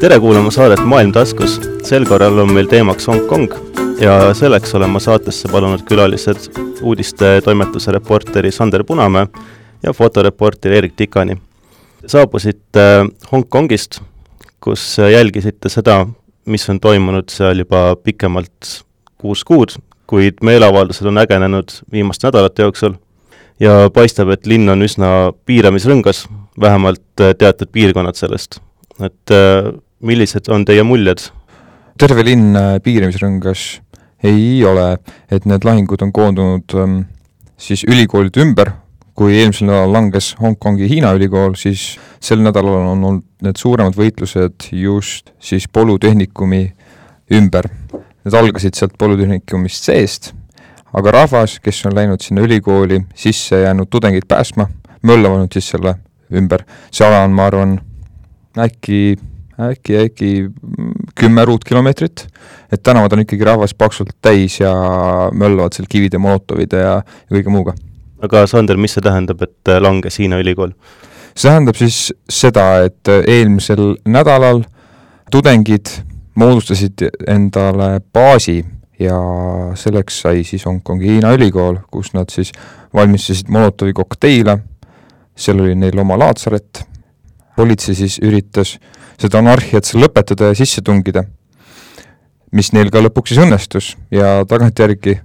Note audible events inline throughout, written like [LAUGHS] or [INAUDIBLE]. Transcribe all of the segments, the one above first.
tere kuulama saadet Maailm taskus, sel korral on meil teemaks Hongkong ja selleks olen ma saatesse palunud külalised uudistetoimetuse reporteri Sander Punamäe ja fotoreporter Erik Tikani. saabusite Hongkongist, kus jälgisite seda, mis on toimunud seal juba pikemalt kuus kuud, kuid meeleavaldused on ägenenud viimaste nädalate jooksul ja paistab, et linn on üsna piiramisrõngas, vähemalt teatud piirkonnad sellest. et millised on teie muljed? terve linn äh, piiramisrõngas ei ole, et need lahingud on koondunud ähm, siis ülikoolide ümber, kui eelmisel nädalal langes Hongkongi Hiina ülikool, siis sel nädalal on olnud need suuremad võitlused just siis polütehnikumi ümber. Need algasid sealt polütehnikumist seest, aga rahvas, kes on läinud sinna ülikooli sisse jäänud tudengeid päästma, möllavad siis selle ümber, see ala on, ma arvan, äkki äkki, äkki kümme ruutkilomeetrit, et tänavad on ikkagi rahvast paksult täis ja möllavad seal kivide, molotovide ja, ja kõige muuga. aga Sander, mis see tähendab, et langes Hiina ülikool? see tähendab siis seda, et eelmisel nädalal tudengid moodustasid endale baasi ja selleks sai siis Hongkongi Hiina ülikool, kus nad siis valmistasid Molotovi kokteile, seal oli neil oma laatsaret, politsei siis üritas seda anarhiat seal lõpetada ja sisse tungida, mis neil ka lõpuks siis õnnestus ja tagantjärgi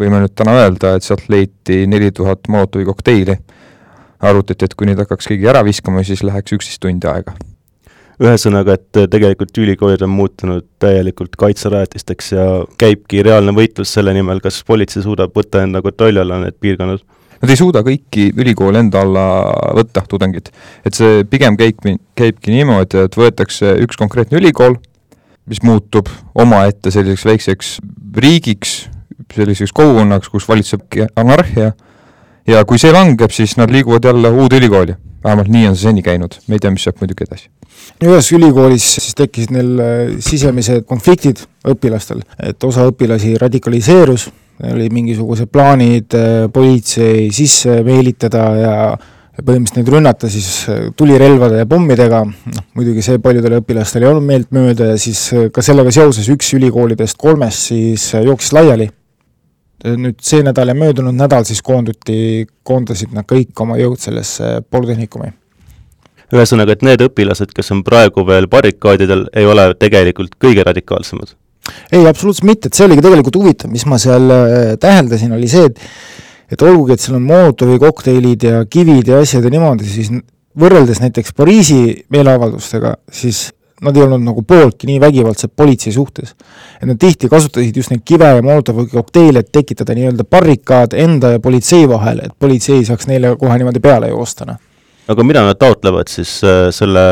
võime nüüd täna öelda, et sealt leiti neli tuhat Molotovi kokteili. arutati, et kui neid hakkaks keegi ära viskama, siis läheks üksteist tundi aega. ühesõnaga, et tegelikult ülikoolid on muutunud täielikult kaitserajatisteks ja käibki reaalne võitlus selle nimel, kas politsei suudab võtta enda kontrolli alla need piirkonnad Nad ei suuda kõiki ülikoole enda alla võtta, tudengid. et see pigem käib, käibki niimoodi, et võetakse üks konkreetne ülikool, mis muutub omaette selliseks väikseks riigiks, selliseks kogukonnaks, kus valitseb anarhia, ja kui see langeb, siis nad liiguvad jälle uude ülikooli. vähemalt nii on see seni käinud, me ei tea, mis saab muidugi edasi. ühes ülikoolis siis tekkisid neil sisemised konfliktid õpilastel, et osa õpilasi radikaliseerus oli mingisugused plaanid äh, politsei sisse meelitada ja põhimõtteliselt neid rünnata siis äh, tulirelvade ja pommidega, noh muidugi see paljudele õpilastele ei olnud meeltmööda ja siis äh, ka sellega seoses üks ülikoolidest kolmest siis jooksis laiali. nüüd see nädal ja möödunud nädal siis koonduti, koondasid nad kõik oma jõud sellesse polütehnikumi ühesõnaga, et need õpilased, kes on praegu veel barrikaadidel, ei ole tegelikult kõige radikaalsemad? Ei, absoluutselt mitte, et see oligi tegelikult huvitav, mis ma seal äh, täheldasin, oli see, et et olgugi, et seal on Molotovi kokteilid ja kivid ja asjad ja niimoodi, siis võrreldes näiteks Pariisi meeleavaldustega, siis nad ei olnud nagu pooltki nii vägivaldsed politsei suhtes. et nad tihti kasutasid just neid kive ja Molotovi kokteile, et tekitada nii-öelda barrikaad enda ja politsei vahele, et politsei saaks neile kohe niimoodi peale joosta, noh. Aga mida nad taotlevad siis äh, selle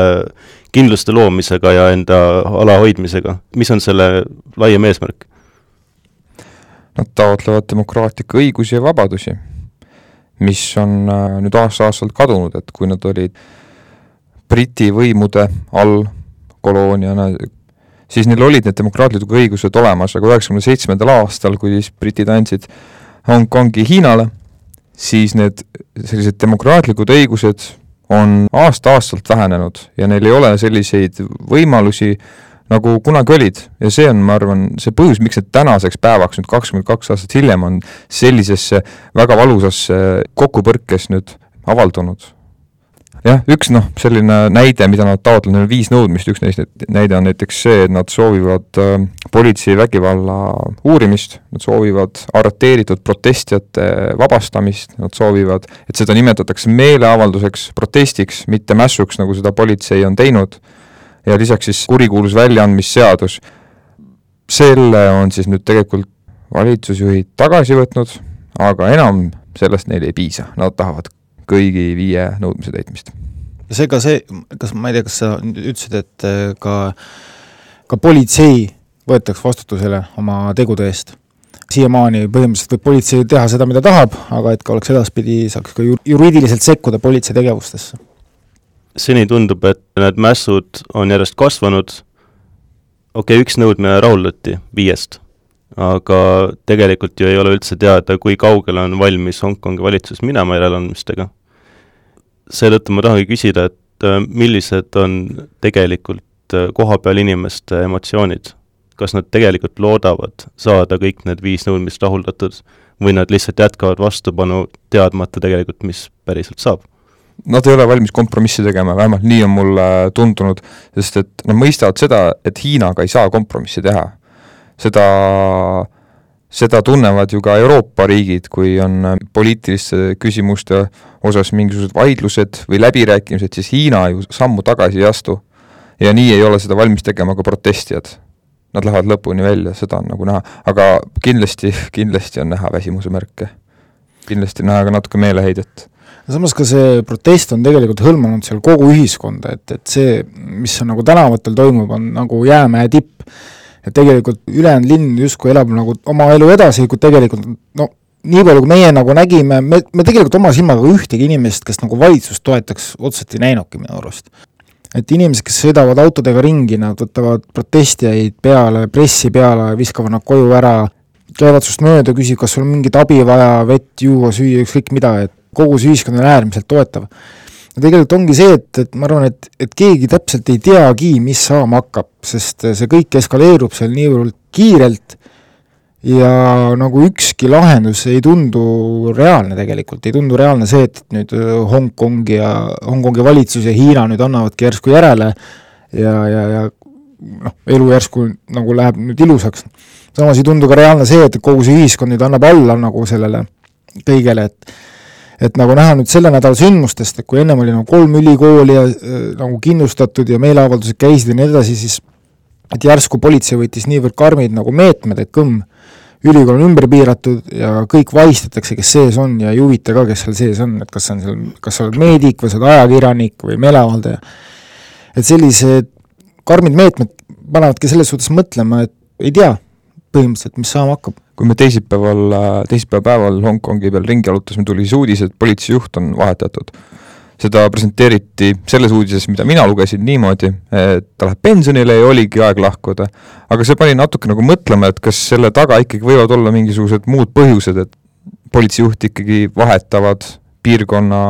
kindluste loomisega ja enda ala hoidmisega, mis on selle laiem eesmärk? Nad taotlevad demokraatlikke õigusi ja vabadusi, mis on äh, nüüd aasta-aastalt kadunud, et kui nad olid Briti võimude all kolooniana, siis neil olid need demokraatlikud õigused olemas, aga üheksakümne seitsmendal aastal, kui siis britid andsid Hongkongi Hiinale, siis need sellised demokraatlikud õigused on aasta-aastalt vähenenud ja neil ei ole selliseid võimalusi, nagu kunagi olid. Ja see on, ma arvan, see põhjus, miks need tänaseks päevaks, nüüd kakskümmend kaks aastat hiljem, on sellisesse väga valusasse kokkupõrkes nüüd avaldunud jah, üks noh, selline näide, mida nad taotlevad, neil on viis nõudmist, üks neist näide on näiteks see, et nad soovivad äh, politsei vägivalla uurimist, nad soovivad arreteeritud protestijate vabastamist, nad soovivad, et seda nimetatakse meeleavalduseks, protestiks, mitte mässuks, nagu seda politsei on teinud, ja lisaks siis kurikuulus väljaandmisseadus. selle on siis nüüd tegelikult valitsusjuhid tagasi võtnud, aga enam sellest neile ei piisa, nad tahavad kõigi viie nõudmise täitmist. seega see, kas, ma ei tea, kas sa ütlesid, et äh, ka, ka politsei võetakse vastutusele oma tegude eest? siiamaani põhimõtteliselt võib politsei teha seda, mida tahab, aga et ka oleks edaspidi, saaks ka juriidiliselt sekkuda politsei tegevustesse? seni tundub, et need mässud on järjest kasvanud, okei okay,, üks nõudmine rahuldati viiest aga tegelikult ju ei ole üldse teada, kui kaugele on valmis Hongkongi valitsus minema järeleandmistega seetõttu ma tahangi küsida, et äh, millised on tegelikult äh, kohapeal inimeste emotsioonid, kas nad tegelikult loodavad saada kõik need viis nõudmist rahuldatud või nad lihtsalt jätkavad vastupanu, teadmata tegelikult, mis päriselt saab? Nad ei ole valmis kompromissi tegema, vähemalt nii on mulle tundunud, sest et nad mõistavad seda, et Hiinaga ei saa kompromissi teha. seda äh, seda tunnevad ju ka Euroopa riigid, kui on äh, poliitiliste küsimuste osas mingisugused vaidlused või läbirääkimised, siis Hiina ju sammu tagasi ei astu. ja nii ei ole seda valmis tegema ka protestijad. Nad lähevad lõpuni välja, seda on nagu näha, aga kindlasti, [LAUGHS] kindlasti on näha väsimuse märke. kindlasti näha ka natuke meeleheidet samas ka see protest on tegelikult hõlmanud seal kogu ühiskonda, et, et see, mis on nagu tänavatel toimub, on nagu jäämäe tipp et tegelikult ülejäänud linn justkui elab nagu oma elu edasi, kui tegelikult no nii palju, kui meie nagu nägime, me, me tegelikult oma silmaga ühtegi inimest, kes nagu valitsust toetaks, otseselt ei näinudki minu arust. et inimesed, kes sõidavad autodega ringi, nad võtavad protestijaid peale, pressi peale, viskavad nad koju ära, käivad sinust mööda, küsib, kas sul on mingit abi vaja, vett, juua, süüa, ükskõik mida, et kogu see ühiskond on äärmiselt toetav ja tegelikult ongi see, et, et ma arvan, et, et keegi täpselt ei teagi, mis saama hakkab, sest see kõik eskaleerub seal niivõrd kiirelt ja nagu ükski lahendus ei tundu reaalne tegelikult, ei tundu reaalne see, et nüüd äh, Hongkongi ja, Hongkongi valitsus ja Hiina nüüd annavadki järsku järele ja, ja, ja noh, elu järsku nagu läheb nüüd ilusaks. samas ei tundu ka reaalne see, et kogu see ühiskond nüüd annab alla nagu sellele kõigele, et et nagu näha nüüd selle nädala sündmustest, et kui ennem oli nagu kolm ülikooli ja äh, nagu kindlustatud ja meeleavaldused käisid ja nii edasi, siis et järsku politsei võttis niivõrd karmid nagu meetmed, et kõmm, ülikool on ümber piiratud ja kõik vahistatakse, kes sees on ja ei huvita ka, kes seal sees on, et kas on seal, kas sa oled meedik või sa oled ajakirjanik või meeleavaldaja. et sellised karmid meetmed panevadki selles suhtes mõtlema, et ei tea põhimõtteliselt, mis saama hakkab kui me teisipäeval, teisipäeva päeval Hongkongi peal ringi jalutasime, tuli siis uudis, et politseijuht on vahetatud. seda presenteeriti selles uudises, mida mina lugesin niimoodi, et ta läheb pensionile ja oligi aeg lahkuda. aga see pani natuke nagu mõtlema, et kas selle taga ikkagi võivad olla mingisugused muud põhjused, et politseijuhti ikkagi vahetavad piirkonna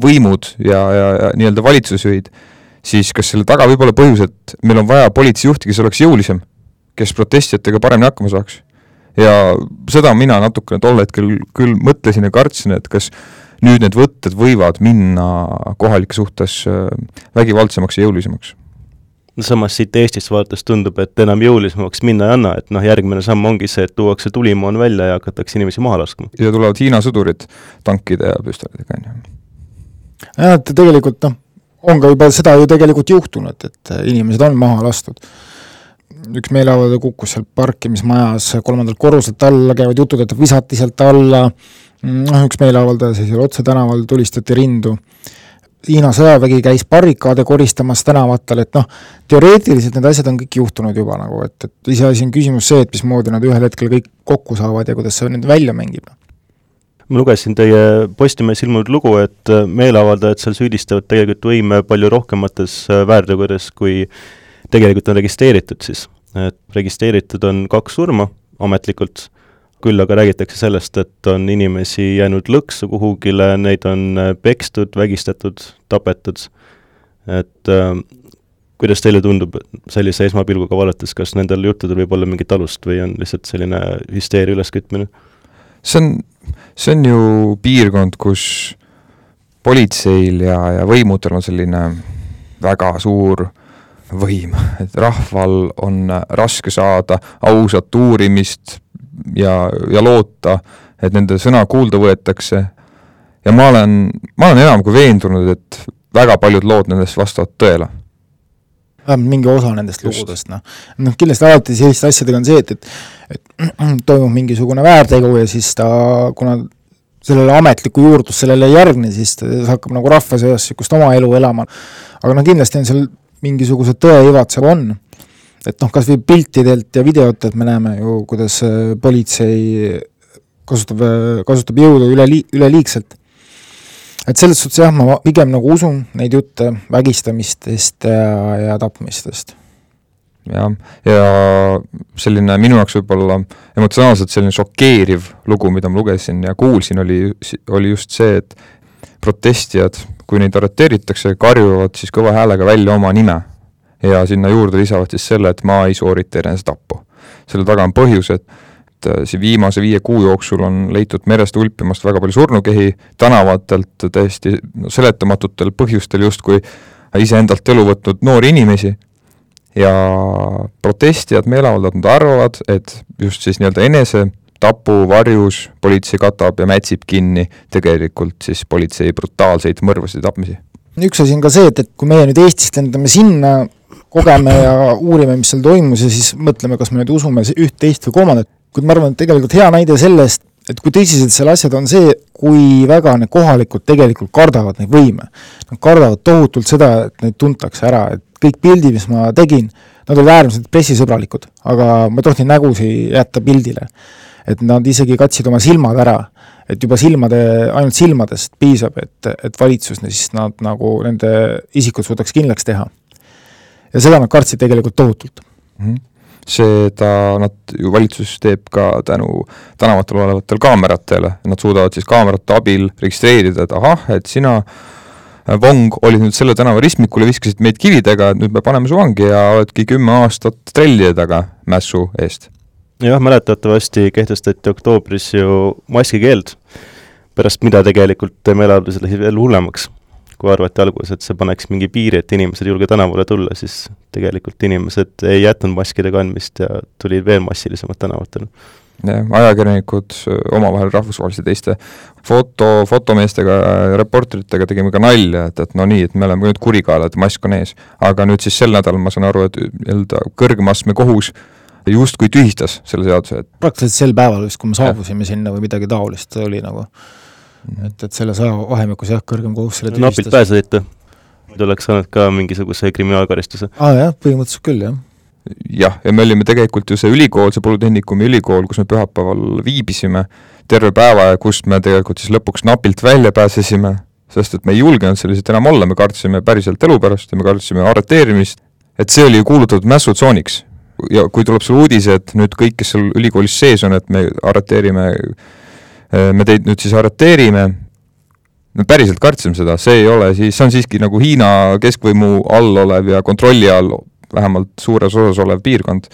võimud ja, ja, ja nii-öelda valitsusjuhid, siis kas selle taga võib olla põhjus, et meil on vaja politseijuhti, kes oleks jõulisem, kes protestijatega paremini hakkama saaks ja seda mina natukene tol hetkel küll mõtlesin ja kartsin, et kas nüüd need võtted võivad minna kohalike suhtes äh, vägivaldsemaks ja jõulisemaks no samas siit Eestist vaadates tundub, et enam jõulisemaks minna ei anna, et noh, järgmine samm ongi see, et tuuakse tulimoon välja ja hakatakse inimesi maha laskma. ja tulevad Hiina sõdurid tankide ja püstolitega, on ju. jah, et tegelikult noh, on ka juba seda ju tegelikult juhtunud, et inimesed on maha lastud üks meeleavaldaja kukkus seal parkimismajas kolmandalt korruselt alla, käivad jutud, et visati sealt alla, noh, üks meeleavaldaja seal otse tänaval, tulistati rindu. Hiina sõjavägi käis barrikaade koristamas tänavatel, et noh, teoreetiliselt need asjad on kõik juhtunud juba nagu, et, et iseasi on küsimus see, et mismoodi nad ühel hetkel kõik kokku saavad ja kuidas see nüüd välja mängib ma lugesin teie Postimehes ilmunud lugu, et meeleavaldajad seal süüdistavad tegelikult võime palju rohkemates väärtegudes, kui tegelikult on registreeritud siis, et registreeritud on kaks surma ametlikult, küll aga räägitakse sellest, et on inimesi jäänud lõksu kuhugile, neid on äh, pekstud, vägistatud, tapetud, et äh, kuidas teile tundub sellise esmapilguga vaadates, kas nendel juttudel võib olla mingit alust või on lihtsalt selline hüsteeria üleskütmine? see on, see on ju piirkond, kus politseil ja, ja võimudel on selline väga suur võim, et rahval on raske saada ausat uurimist ja, ja loota, et nende sõna kuulda võetakse. ja ma olen, ma olen enam kui veendunud, et väga paljud lood nendest vastavad tõele vähemalt mingi osa nendest Just. lugudest, noh. noh, kindlasti alati selliste asjadega on see, et, et et [CLEARS THROAT] toimub mingisugune väärtegu ja siis ta, kuna sellele ametlikku juurdlust sellele ei järgne, siis ta hakkab nagu rahva seas niisugust oma elu elama. aga noh, kindlasti on seal mingisugused tõeivad seal on. et noh, kas või piltidelt ja videotelt me näeme ju, kuidas äh, politsei kasutab, äh, kasutab jõudu üle, üleliigselt. et selles suhtes jah, ma pigem nagu usun neid jutte vägistamistest ja, ja tapmistest jah, ja selline minu jaoks võib-olla emotsionaalselt selline šokeeriv lugu, mida ma lugesin ja kuulsin, oli, oli just see, et protestijad kui neid arreteeritakse, karjuvad siis kõva häälega välja oma nime. ja sinna juurde lisavad siis selle, et ma ei soorita enesetappu. selle taga on põhjus, et äh, siin viimase viie kuu jooksul on leitud merest ulpimast väga palju surnukehi, tänavatelt täiesti seletamatutel põhjustel justkui iseendalt elu võtnud noori inimesi ja protestijad, meeleavaldajad arvavad, et just siis nii-öelda enesetapu varjus politsei katab ja mätsib kinni tegelikult siis politsei brutaalseid mõrvasid ja tapmisi. üks asi on ka see, et, et kui meie nüüd Eestist lendame sinna, kogeme ja uurime, mis seal toimus ja siis mõtleme, kas me nüüd usume üht, teist või kolmandat, kuid ma arvan, et tegelikult hea näide sellest, et kui tõsised seal asjad on see, kui väga need kohalikud tegelikult kardavad neid võime. Nad kardavad tohutult seda, et neid tuntakse ära, et kõik pildid, mis ma tegin, nad olid äärmiselt pressisõbralikud, aga ma ei tohtinud nägusid jätta pildile. Et nad isegi katsid oma silmad ära, et juba silmade, ainult silmadest piisab, et, et valitsus siis nad nagu nende isikud suudaks kindlaks teha. ja seda nad kartsid tegelikult tohutult mm. -hmm seda nad ju valitsus teeb ka tänu tänavatel olevatele kaameratele, nad suudavad siis kaamerate abil registreerida, et ahah, et sina Vong olid nüüd selle tänava ristmikul ja viskasid meid kividega, et nüüd me paneme su vangi ja oledki kümme aastat trellide taga mässu eest. Jah, mäletatavasti kehtestati oktoobris ju maskikeeld, pärast mida tegelikult meeleavaldused läksid veel hullemaks kui arvati alguses, et see paneks mingi piiri, et inimesed ei julge tänavale tulla, siis tegelikult inimesed ei jätnud maskide kandmist ja tulid veel massilisemalt tänavatele. jah, ajakirjanikud omavahel rahvusvaheliste teiste foto, fotomeestega, reporteritega tegime ka nalja, et, et no nii, et me oleme nüüd kurikaelad, mask on ees. aga nüüd siis sel nädalal ma saan aru, et nii-öelda kõrgema astme kohus justkui tühistas selle seaduse, et praktiliselt sel päeval vist, kui me saabusime ja. sinna või midagi taolist oli nagu et, et selles ajavahemikus jah, kõrgem kohus selle tühistas. napilt pääsesite? muidu oleks saanud ka mingisuguse kriminaalkaristuse? aa jah, põhimõtteliselt küll, jah. jah, ja me olime tegelikult ju see ülikool, see Polütehnikumi ülikool, kus me pühapäeval viibisime terve päeva ja kust me tegelikult siis lõpuks napilt välja pääsesime, sest et me ei julgenud seal lihtsalt enam olla, me kartsime päriselt elu pärast ja me kartsime arreteerimist, et see oli ju kuulutatud mässutsooniks. Ja kui tuleb sulle uudis, et nüüd kõik, kes seal ülikoolis sees on, et me arreteerime Äh, me teid nüüd siis arreteerime, me päriselt kartsime seda, see ei ole siis, see on siiski nagu Hiina keskvõimu all olev ja kontrolli all vähemalt suures osas olev piirkond,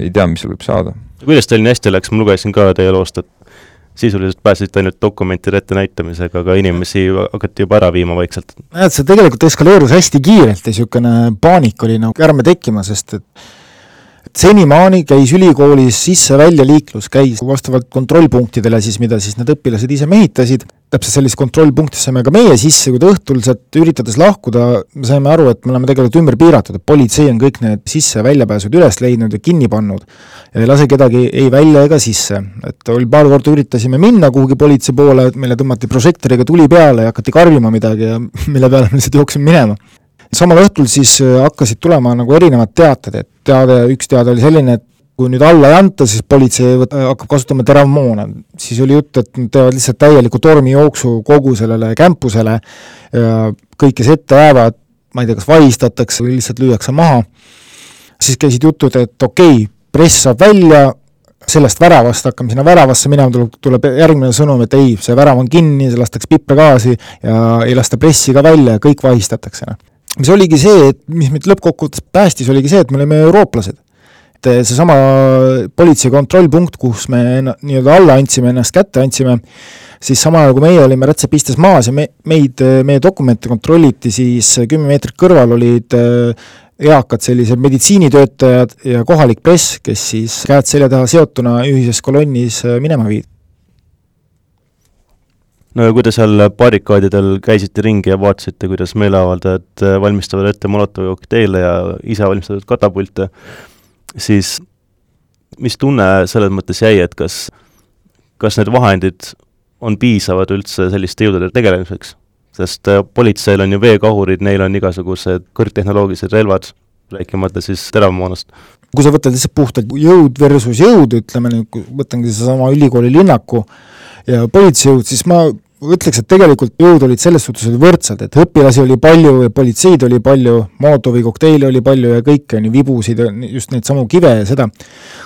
ei tea, mis seal võib saada. kuidas teil nii hästi läks, ma lugesin ka teie loost, et sisuliselt pääsesite ainult dokumentide ettenäitamisega, aga inimesi hakati juba ära viima vaikselt. jah, et see tegelikult eskaleerus hästi kiirelt ja niisugune paanika oli nagu ärme tekkima, sest et senimaani käis ülikoolis sisse-välja liiklus, käis vastavalt kontrollpunktidele siis, mida siis need õpilased ise mehitasid, täpselt sellist kontrollpunkti saime ka meie sisse, kuid õhtul sealt üritades lahkuda, me saime aru, et me oleme tegelikult ümber piiratud, et politsei on kõik need sisse- ja väljapääsud üles leidnud ja kinni pannud. Ja ei lase kedagi ei välja ega sisse. et oli paar korda üritasime minna kuhugi politsei poole, meile tõmmati prožektoriga tuli peale ja hakati karjuma midagi ja [LAUGHS] mille peale me lihtsalt jooksime minema samal õhtul siis äh, hakkasid tulema nagu erinevad teated, et teade, üks teade oli selline, et kui nüüd alla ei anta, siis politsei võt-, äh, hakkab kasutama teravmoona. siis oli jutt, et nad teevad lihtsalt täieliku tormijooksu kogu sellele campusele ja kõik, kes ette jäävad, ma ei tea, kas vahistatakse või lihtsalt lüüakse maha, siis käisid jutud, et okei okay,, press saab välja, sellest väravast hakkame sinna väravasse minema, tuleb, tuleb järgmine sõnum, et ei, see värav on kinni, lastakse pipragaasi ja ei lasta pressi ka välja ja kõik vahistatakse, noh mis oligi see, et mis meid lõppkokkuvõttes päästis, oligi see, et me olime eurooplased. et eh, seesama politsei kontrollpunkt, kus me nii-öelda alla andsime, ennast kätte andsime, siis samal ajal, kui meie olime rätsepistes maas ja me, meid, meie dokumente kontrolliti, siis kümme meetrit kõrval olid eh, eakad sellised meditsiinitöötajad ja kohalik press, kes siis käed selja taha seotuna ühises kolonnis eh, minema viidi no ja kui te seal barrikaadidel käisite ringi ja vaatasite, kuidas meeleavaldajad äh, valmistavad ette Molotovi kokteile ja ise valmistatud katapulte, siis mis tunne selles mõttes jäi, et kas, kas need vahendid on piisavad üldse selliste jõudude tegelemiseks? sest äh, politseil on ju veekahurid, neil on igasugused kõrgtehnoloogilised relvad, rääkimata siis teravmoonast. kui sa võtad lihtsalt puhtalt jõud versus jõud, ütleme nüüd, võtangi seesama ülikooli linnaku ja politseijõud, siis ma ütleks, et tegelikult jõud olid selles suhtes võrdsed, et õpilasi oli palju ja politseid oli palju, Molotovi kokteile oli palju ja kõike, on ju, vibusid just neid samu kive ja seda.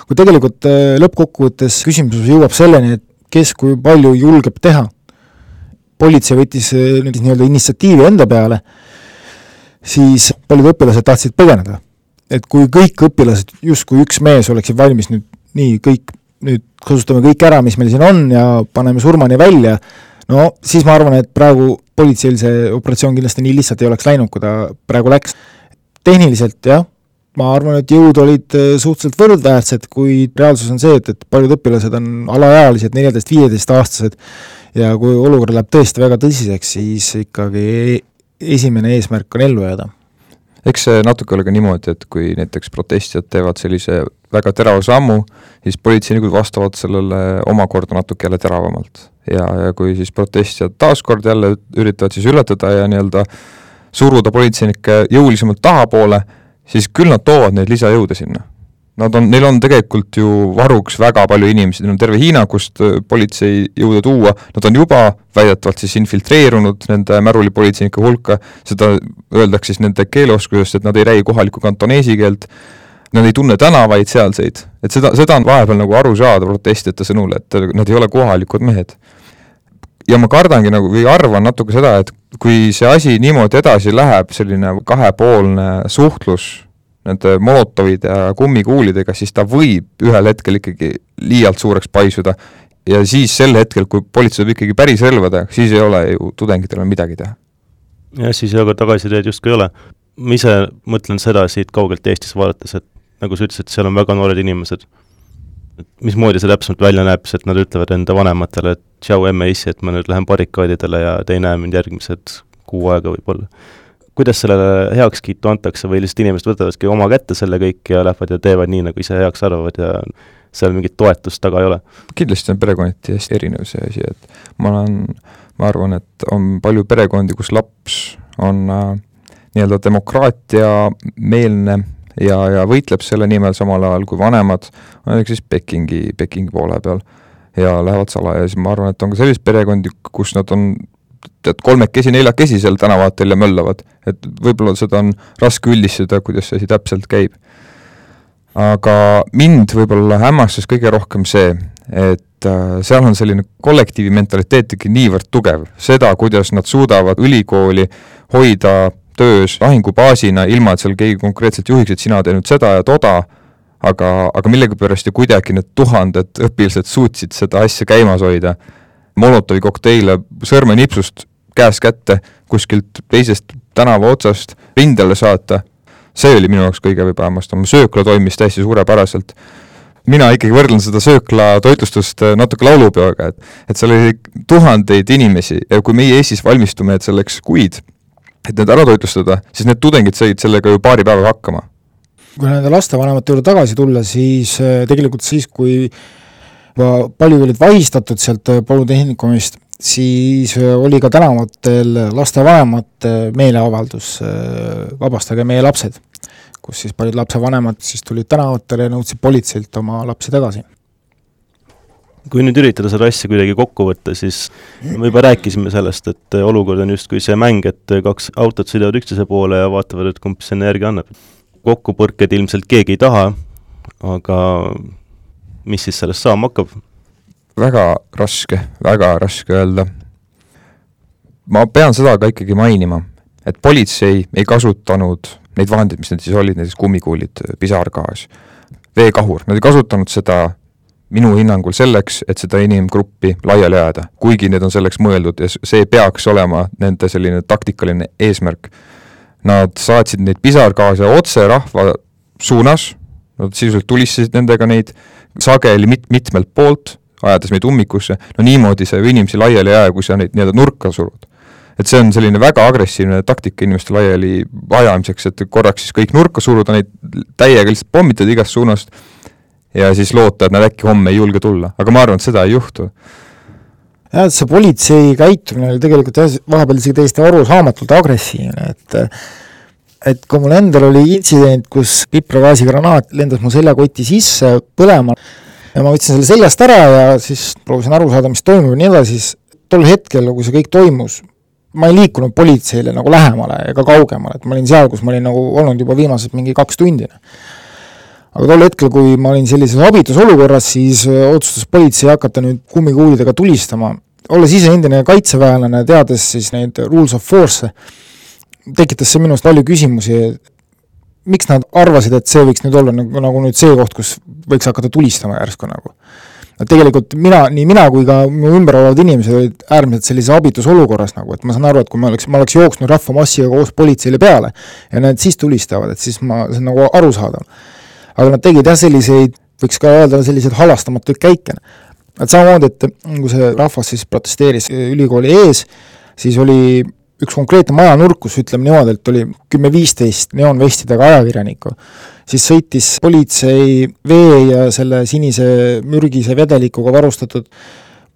kui tegelikult äh, lõppkokkuvõttes küsimus jõuab selleni, et kes kui palju julgeb teha. politsei võttis äh, nüüd nii-öelda initsiatiivi enda peale, siis paljud õpilased tahtsid põgeneda et kui kõik õpilased justkui üks mees oleksid valmis nüüd nii, kõik, nüüd kasutame kõik ära, mis meil siin on ja paneme surmani välja, no siis ma arvan, et praegu politseil see operatsioon kindlasti nii lihtsalt ei oleks läinud, kui ta praegu läks. tehniliselt jah, ma arvan, et jõud olid äh, suhteliselt võrdväärsed, kuid reaalsus on see, et, et paljud õpilased on alaealised, neljateist-viieteistaastased, ja kui olukord läheb tõesti väga tõsiseks, siis ikkagi e-, esimene eesmärk on ellu jääda eks see natuke ole ka niimoodi, et kui näiteks protestijad teevad sellise väga terava sammu, siis politseinikud vastavad sellele omakorda natuke jälle teravamalt. ja, ja kui siis protestijad taaskord jälle üritavad siis ületada ja nii-öelda suruda politseinikke jõulisemalt tahapoole, siis küll nad toovad neid lisajõude sinna Nad on, neil on tegelikult ju varuks väga palju inimesi, neil on terve Hiina, kust äh, politseijõude tuua, nad on juba väidetavalt siis infiltreerunud nende märulipolitseinike hulka, seda öeldakse siis nende keeleoskusest, et nad ei räägi kohalikku kantoneesi keelt, nad ei tunne tänavaid sealseid, et seda, seda on vahepeal nagu aru saada protestijate sõnul, et nad ei ole kohalikud mehed. ja ma kardangi nagu või arvan natuke seda, et kui see asi niimoodi edasi läheb, selline kahepoolne suhtlus nende Molotovide ja kummikuulidega, siis ta võib ühel hetkel ikkagi liialt suureks paisuda ja siis sel hetkel, kui politsei tuleb ikkagi päris relvadega, siis ei ole ju tudengitel midagi teha. jah, siis ega tagasiteed justkui ei ole. ma ise mõtlen seda siit kaugelt Eestis vaadates, et nagu sa ütlesid, seal on väga noored inimesed. et mismoodi see täpsemalt välja näeb, siis et nad ütlevad enda vanematele, et tšau, emme, issi, et ma nüüd lähen barrikaadidele ja te ei näe mind järgmised kuu aega võib-olla kuidas sellele heakskiitu antakse või lihtsalt inimesed võtavadki oma kätte selle kõik ja lähevad ja teevad nii, nagu ise heaks arvavad ja seal mingit toetust taga ei ole? kindlasti on perekonniti hästi erinev see asi, et ma olen, ma arvan, et on palju perekondi, kus laps on äh, nii-öelda demokraatiameelne ja, ja võitleb selle nimel samal ajal kui vanemad on näiteks siis Pekingi, Pekingi poole peal. Ja lähevad salaja ja siis ma arvan, et on ka selliseid perekondi, kus nad on tead, kolmekesi, neljakesi seal tänavatel ja möllavad, et võib-olla seda on raske üldistada, kuidas see asi täpselt käib. aga mind võib-olla hämmastas kõige rohkem see, et äh, seal on selline kollektiivi mentaliteet ikkagi niivõrd tugev, seda, kuidas nad suudavad ülikooli hoida töös lahingubaasina, ilma et seal keegi konkreetselt juhiks, et sina tee nüüd seda ja toda, aga, aga millegipärast ju kuidagi need tuhanded õpilased suutsid seda asja käimas hoida Molotovi kokteile sõrmenipsust käest kätte kuskilt teisest tänava otsast rindele saata, see oli minu jaoks kõige hämmastavam, söökla toimis täiesti suurepäraselt. mina ikkagi võrdlen seda söökla toitlustust äh, natuke laulupeoga, et et seal oli tuhandeid inimesi ja kui meie Eestis valmistume, et selleks kuid, et need ära toitlustada, siis need tudengid said sellega ju paari päevaga hakkama. kui nende lastevanemate juurde tagasi tulla, siis äh, tegelikult siis, kui juba paljud olid vahistatud sealt äh, polütehnikumist, siis äh, oli ka tänavatel lastevanemate meeleavaldus Vabastage meie lapsed, kus siis paljud lapsevanemad siis tulid tänavatele ja nõudsid politseilt oma lapsi tagasi kui nüüd üritada seda asja kuidagi kokku võtta, siis me juba rääkisime sellest, et olukord on justkui see mäng, et kaks autot sõidavad üksteise poole ja vaatavad, et kumb siis energia annab. kokkupõrked ilmselt keegi ei taha, aga mis siis sellest saama hakkab? väga raske, väga raske öelda. ma pean seda ka ikkagi mainima, et politsei ei kasutanud neid vahendeid, mis need siis olid, näiteks kummikuulid, pisargaas, veekahur, nad ei kasutanud seda minu hinnangul selleks, et seda inimgruppi laiali ajada, kuigi need on selleks mõeldud ja see peaks olema nende selline taktikaline eesmärk. Nad saatsid neid pisargaase otse rahva suunas, nad sisuliselt tulistasid nendega neid sageli mit-, mitmelt poolt, ajades meid ummikusse, no niimoodi sa ju inimesi laiali ei aja, kui sa neid nii-öelda nurka surud. et see on selline väga agressiivne taktika inimeste laiali ajamiseks, et korraks siis kõik nurka suruda, neid täiega lihtsalt pommitada igast suunast ja siis loota, et nad äkki homme ei julge tulla, aga ma arvan, et seda ei juhtu jah, see politsei käitumine oli tegelikult jah, vahepeal isegi täiesti arusaamatult agressiivne, et et kui mul endal oli intsident, kus pipragaasigranaat lendas mu seljakoti sisse põlema ja ma võtsin selle seljast ära ja siis proovisin aru saada, mis toimub ja nii edasi, siis tol hetkel, kui see kõik toimus, ma ei liikunud politseile nagu lähemale ega kaugemale, et ma olin seal, kus ma olin nagu olnud juba viimased mingi kaks tundi. Aga tol hetkel, kui ma olin sellises abitus olukorras, siis otsustas politsei hakata nüüd kummikuulidega tulistama. olles ise endine kaitseväelane, teades siis neid rules of force'e, tekitas see minu arust palju küsimusi, miks nad arvasid, et see võiks nüüd olla nagu, nagu nüüd see koht, kus võiks hakata tulistama järsku nagu? et tegelikult mina, nii mina kui ka mu ümber olevad inimesed olid äärmiselt sellises abitus olukorras nagu, et ma saan aru, et kui ma oleks, ma oleks jooksnud rahvamassiga koos politseile peale ja nad siis tulistavad, et siis ma, see on nagu arusaadav. Aga nad tegid jah, selliseid, võiks ka öelda, selliseid halastamatuid käike. et samamoodi, et kui see rahvas siis protesteeris ülikooli ees, siis oli üks konkreetne majanurk, kus ütleme niimoodi, et oli kümme-viisteist neoonvestidega ajakirjanikku, siis sõitis politsei vee ja selle sinise mürgise vedelikuga varustatud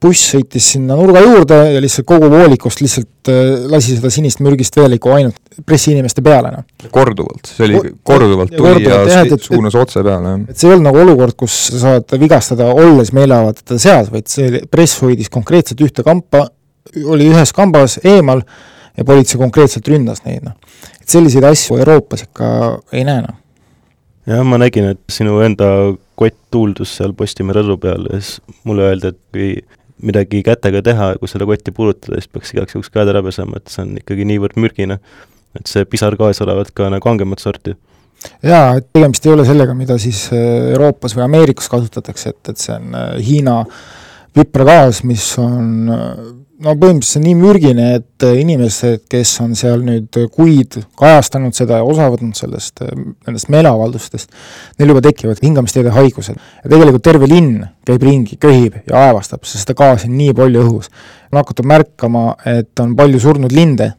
buss sõitis sinna nurga juurde ja lihtsalt kogu voolikust lihtsalt äh, lasi seda sinist mürgist vedelikku ainult pressiinimeste peale, noh. korduvalt, see oli korduvalt tuli ja, ja jah, suunas otse peale, jah. et see ei olnud nagu olukord, kus sa saad vigastada, olles meeleavaldajate seas, vaid see press hoidis konkreetselt ühte kampa, oli ühes kambas eemal ja politsei konkreetselt ründas neid, noh. et selliseid asju Euroopas ikka ei näe, noh. jah, ma nägin, et sinu enda kott tuuldus seal Postimehe rõdu peal ja siis mulle öeldi, et kui midagi kätega teha, kui seda kotti puudutada, siis peaks igaks juhuks käed ära pesema, et see on ikkagi niivõrd mürgine. et see pisargaas olevat ka nagu kangemat sorti jaa, et tegemist ei ole sellega, mida siis äh, Euroopas või Ameerikas kasutatakse, et, et see on äh, Hiina pipragaas, mis on äh, no põhimõtteliselt nii mürgine, et äh, inimesed, kes on seal nüüd kuid kajastanud seda ja osa võtnud sellest, äh, nendest meeleavaldustest, neil juba tekivad hingamisteede haigused. ja tegelikult terve linn käib ringi, köhib ja aevastab, sest seda gaasi on nii palju õhus. on hakatud märkama, et on palju surnud linde,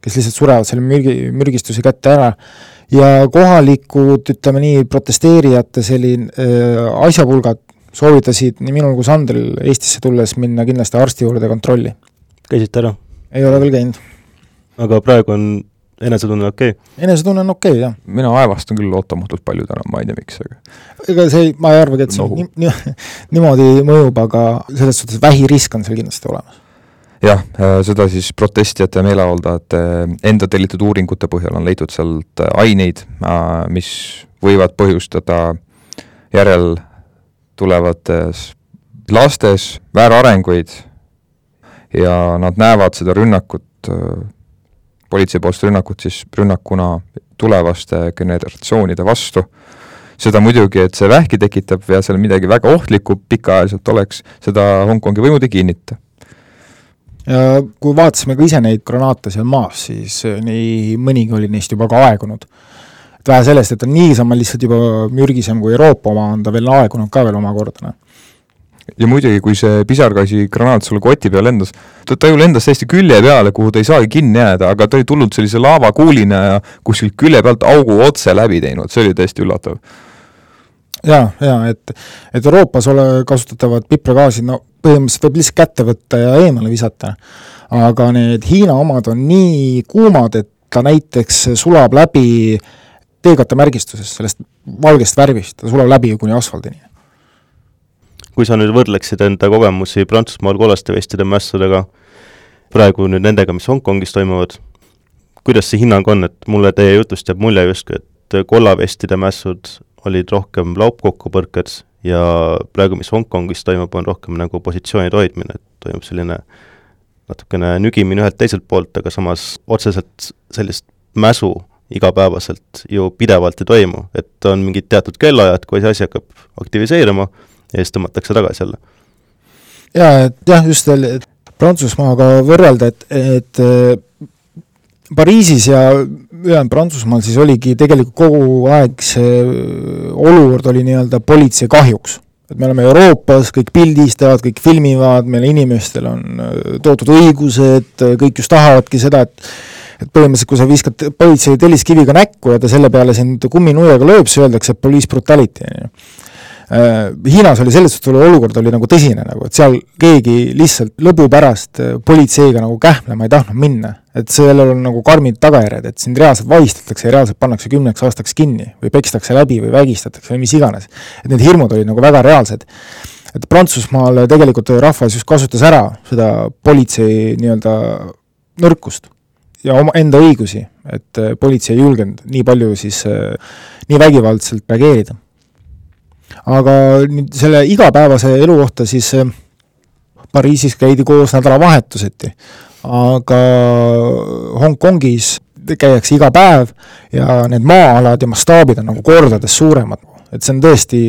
kes lihtsalt surevad selle mürgi, mürgistuse kätte ära ja kohalikud, ütleme nii, protesteerijate selline äh, asjapulgad soovitasid nii minul kui Sandril Eestisse tulles minna kindlasti arsti juurde kontrolli. käisite ära? ei ole veel käinud. aga praegu on enesetunne okei okay.? enesetunne on okei okay,, jah. mina aevastan küll ootamatult palju täna, ma ei tea, miks, aga ega see, ma ei arvagi, et see no. nii, nii, niimoodi mõjub, aga selles suhtes vähirisk on seal kindlasti olemas. jah, äh, seda siis protestijate ja meeleavaldajate enda tellitud uuringute põhjal on leitud sealt aineid, äh, mis võivad põhjustada järel tulevates lastes väärarenguid ja nad näevad seda rünnakut, politseipoolset rünnakut siis rünnakuna tulevaste generatsioonide vastu, seda muidugi, et see vähki tekitab ja seal midagi väga ohtlikku pikaajaliselt oleks, seda Hongkongi võimud ei kinnita. kui vaatasime ka ise neid granaate seal maas, siis nii mõnigi oli neist juba ka aegunud et vähe sellest, et on niisama lihtsalt juba mürgisem kui Euroopa oma, on ta veel aegunud ka veel omakorda, noh ja muidugi, kui see pisargaasi granaat sulle koti peale lendas, ta, ta ju lendas täiesti külje peale, kuhu ta ei saagi kinni jääda, aga ta oli tulnud sellise laavakuulina ja kuskilt külje pealt augu otse läbi teinud, see oli täiesti üllatav. jaa, jaa, et, et Euroopas ole, kasutatavad pipragaasid, no põhimõtteliselt võib lihtsalt kätte võtta ja eemale visata. aga need Hiina omad on nii kuumad, et ta näiteks sulab läbi äh, teekattemärgistusest, sellest valgest värvist, ta sulab läbi kuni asfaldini. kui sa nüüd võrdleksid enda kogemusi Prantsusmaal kollaste vestide mässudega, praegu nüüd nendega, mis Hongkongis toimuvad, kuidas see hinnang on, et mulle teie jutust jääb mulje justkui, et kollavestide mässud olid rohkem laupkokkupõrked ja praegu, mis Hongkongis toimub, on rohkem nagu positsioonide hoidmine, et toimub selline natukene nügimine ühelt teiselt poolt, aga samas otseselt sellist mäsu igapäevaselt ju pidevalt ei toimu, et on mingid teatud kellaajad, kui see asi hakkab aktiviseeruma ja siis tõmmatakse tagasi jälle. jaa, et jah, just veel Prantsusmaaga võrrelda, et, et äh, Pariisis ja ülejäänud Prantsusmaal siis oligi tegelikult kogu aeg see äh, olukord oli nii-öelda politsei kahjuks. et me oleme Euroopas, kõik pildistavad, kõik filmivad, meil inimestel on äh, toodud õigused, kõik just tahavadki seda, et et põhimõtteliselt, kui sa viskad politsei telliskiviga näkku ja ta selle peale sind kumminuiaga lööb, siis öeldakse police brutality, on ju. Äh, Hiinas oli selles suhtes olukord oli nagu tõsine nagu, et seal keegi lihtsalt lõbu pärast äh, politseiga nagu kähmlema ei tahtnud minna. et sellel on nagu karmid tagajärjed, et sind reaalselt vahistatakse ja reaalselt pannakse kümneks aastaks kinni või pekstakse läbi või vägistatakse või mis iganes. et need hirmud olid nagu väga reaalsed. et Prantsusmaal tegelikult rahvas just kasutas ära seda politsei nii-öelda nõrkust ja omaenda õigusi, et äh, politsei ei julgenud nii palju siis, äh, nii vägivaldselt reageerida. aga nüüd selle igapäevase elu kohta siis äh, Pariisis käidi koos nädalavahetuseti, aga Hongkongis käiakse iga päev ja need maa-alad ja mastaabid on nagu kordades suuremad. et see on tõesti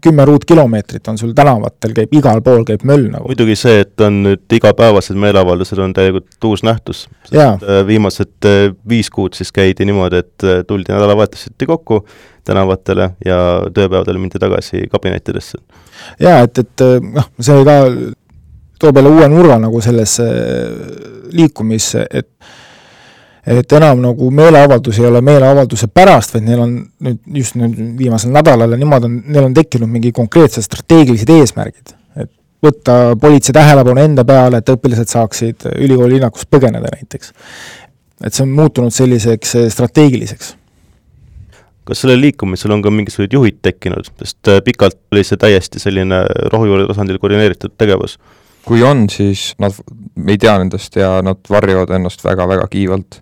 kümme ruutkilomeetrit on sul tänavatel, käib igal pool, käib möll nagu. muidugi see, et on nüüd igapäevased meeleavaldused, on täielikult uus nähtus. Äh, viimased äh, viis kuud siis käidi niimoodi, et äh, tuldi nädalavahetuseti kokku tänavatele ja tööpäevadel mindi tagasi kabinettidesse. jaa, et, et noh, see ka toob jälle uue nurga nagu sellesse liikumisse, et et enam nagu meeleavaldus ei ole meeleavalduse pärast, vaid neil on nüüd just nüüd viimasel nädalal ja niimoodi on, neil on tekkinud mingi konkreetsed strateegilised eesmärgid. et võtta politsei tähelepanu enda peale, et õpilased saaksid ülikooli linnakust põgeneda näiteks. et see on muutunud selliseks eh, strateegiliseks kas sellel liikumisel on ka mingisugused juhid tekkinud, sest eh, pikalt oli see täiesti selline rohujuure tasandil koordineeritud tegevus? kui on, siis nad, me ei tea nendest ja nad varjavad ennast väga-väga kiivalt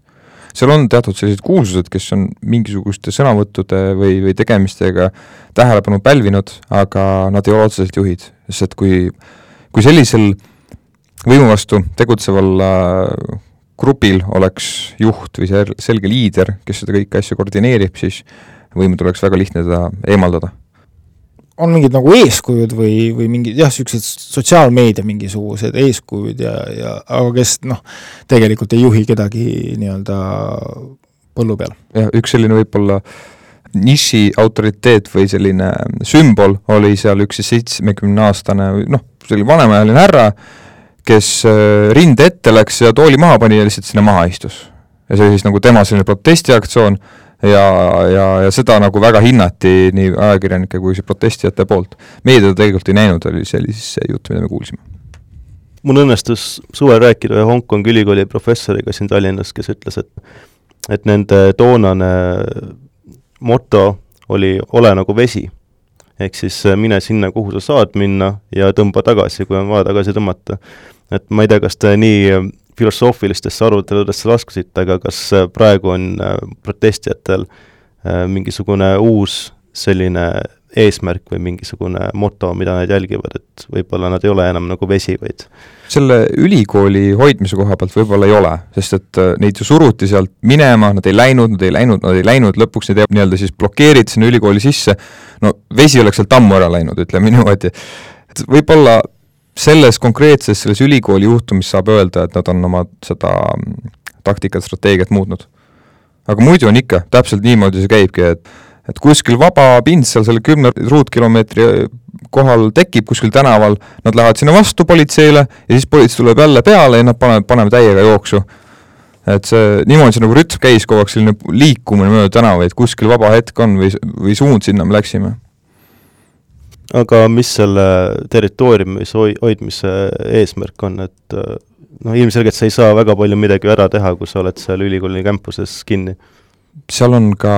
seal on teatud sellised kuulsused, kes on mingisuguste sõnavõttude või, või tegemistega tähelepanu pälvinud, aga nad ei ole otseselt juhid, sest et kui, kui sellisel võimu vastu tegutseval äh, grupil oleks juht või selge liider, kes seda kõiki asju koordineerib, siis võimu tuleks väga lihtne teda eemaldada on mingid nagu eeskujud või, või mingid jah, niisugused sotsiaalmeedia mingisugused eeskujud ja, ja aga kes noh, tegelikult ei juhi kedagi nii-öelda põllu peal. jah, üks selline võib-olla niši autoriteet või selline sümbol oli seal üks seitsmekümneaastane noh, selline vanemaealine härra, kes äh, rinde ette läks ja tooli maha pani ja lihtsalt sinna maha istus. ja see oli siis nagu tema selline protestiaktsioon ja, ja, ja seda nagu väga hinnati nii ajakirjanike kui protestijate poolt. meie teda tegelikult ei näinud, oli see oli siis see jutt, mida me kuulsime. mul õnnestus suvel rääkida ühe Hongkongi ülikooli professoriga siin Tallinnas, kes ütles, et et nende toonane moto oli ole nagu vesi. ehk siis mine sinna, kuhu sa saad minna ja tõmba tagasi, kui on vaja tagasi tõmmata. et ma ei tea, kas te nii filosoofilistesse aruteludesse laskusite, aga kas äh, praegu on äh, protestijatel äh, mingisugune uus selline eesmärk või mingisugune moto, mida nad jälgivad, et võib-olla nad ei ole enam nagu vesi, vaid selle ülikooli hoidmise koha pealt võib-olla ei ole, sest et neid ju suruti sealt minema, nad ei läinud, nad ei läinud, nad ei läinud, lõpuks neid nii-öelda siis blokeeriti sinna ülikooli sisse, no vesi oleks sealt ammu ära läinud, ütleme niimoodi. et võib-olla selles konkreetses, selles ülikooli juhtumis saab öelda, et nad on oma seda mm, taktikat, strateegiat muutnud. aga muidu on ikka, täpselt niimoodi see käibki, et et kuskil vaba pind seal selle kümne ruutkilomeetri kohal tekib kuskil tänaval, nad lähevad sinna vastu politseile ja siis politsei tuleb jälle peale ja nad panevad, paneme täiega jooksu. et see, niimoodi see nagu rütm käis kogu aeg, selline liikumine mööda tänavaid, kuskil vaba hetk on või, või suund, sinna me läksime aga mis selle territooriumis hoi-, hoidmise eesmärk on, et äh, noh, ilmselgelt sa ei saa väga palju midagi ära teha, kui sa oled seal ülikooli campuses kinni. seal on ka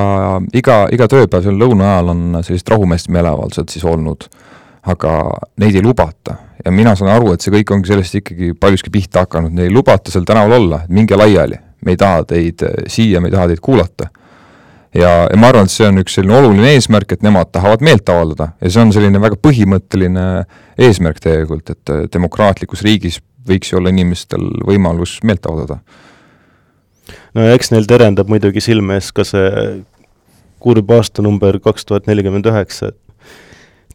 iga, iga tööpäev, seal lõuna ajal on sellised rahumeeste meeleavaldused siis olnud, aga neid ei lubata. Ja mina saan aru, et see kõik ongi sellest ikkagi paljuski pihta hakanud, ei lubata seal tänaval olla, minge laiali, me ei taha teid siia, me ei taha teid kuulata ja, ja ma arvan, et see on üks selline oluline eesmärk, et nemad tahavad meelt avaldada ja see on selline väga põhimõtteline eesmärk tegelikult, et äh, demokraatlikus riigis võiks ju olla inimestel võimalus meelt avaldada. no ja eks neil terendab muidugi silme ees ka see kurb aastanumber kaks tuhat nelikümmend üheksa, et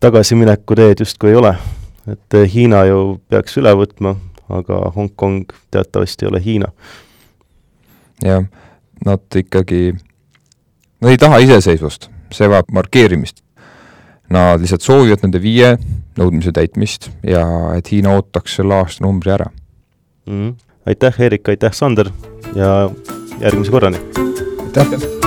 tagasimineku teed justkui ei ole. et äh, Hiina ju peaks üle võtma, aga Hongkong teatavasti ei ole Hiina. jah, nad ikkagi Nad ei taha iseseisvust, see vajab markeerimist. Nad lihtsalt soovivad nende viie nõudmise täitmist ja et Hiina ootaks selle aastanumbri ära mm. -hmm. aitäh, Eerik, aitäh, Sander ja järgmise korrani! aitäh!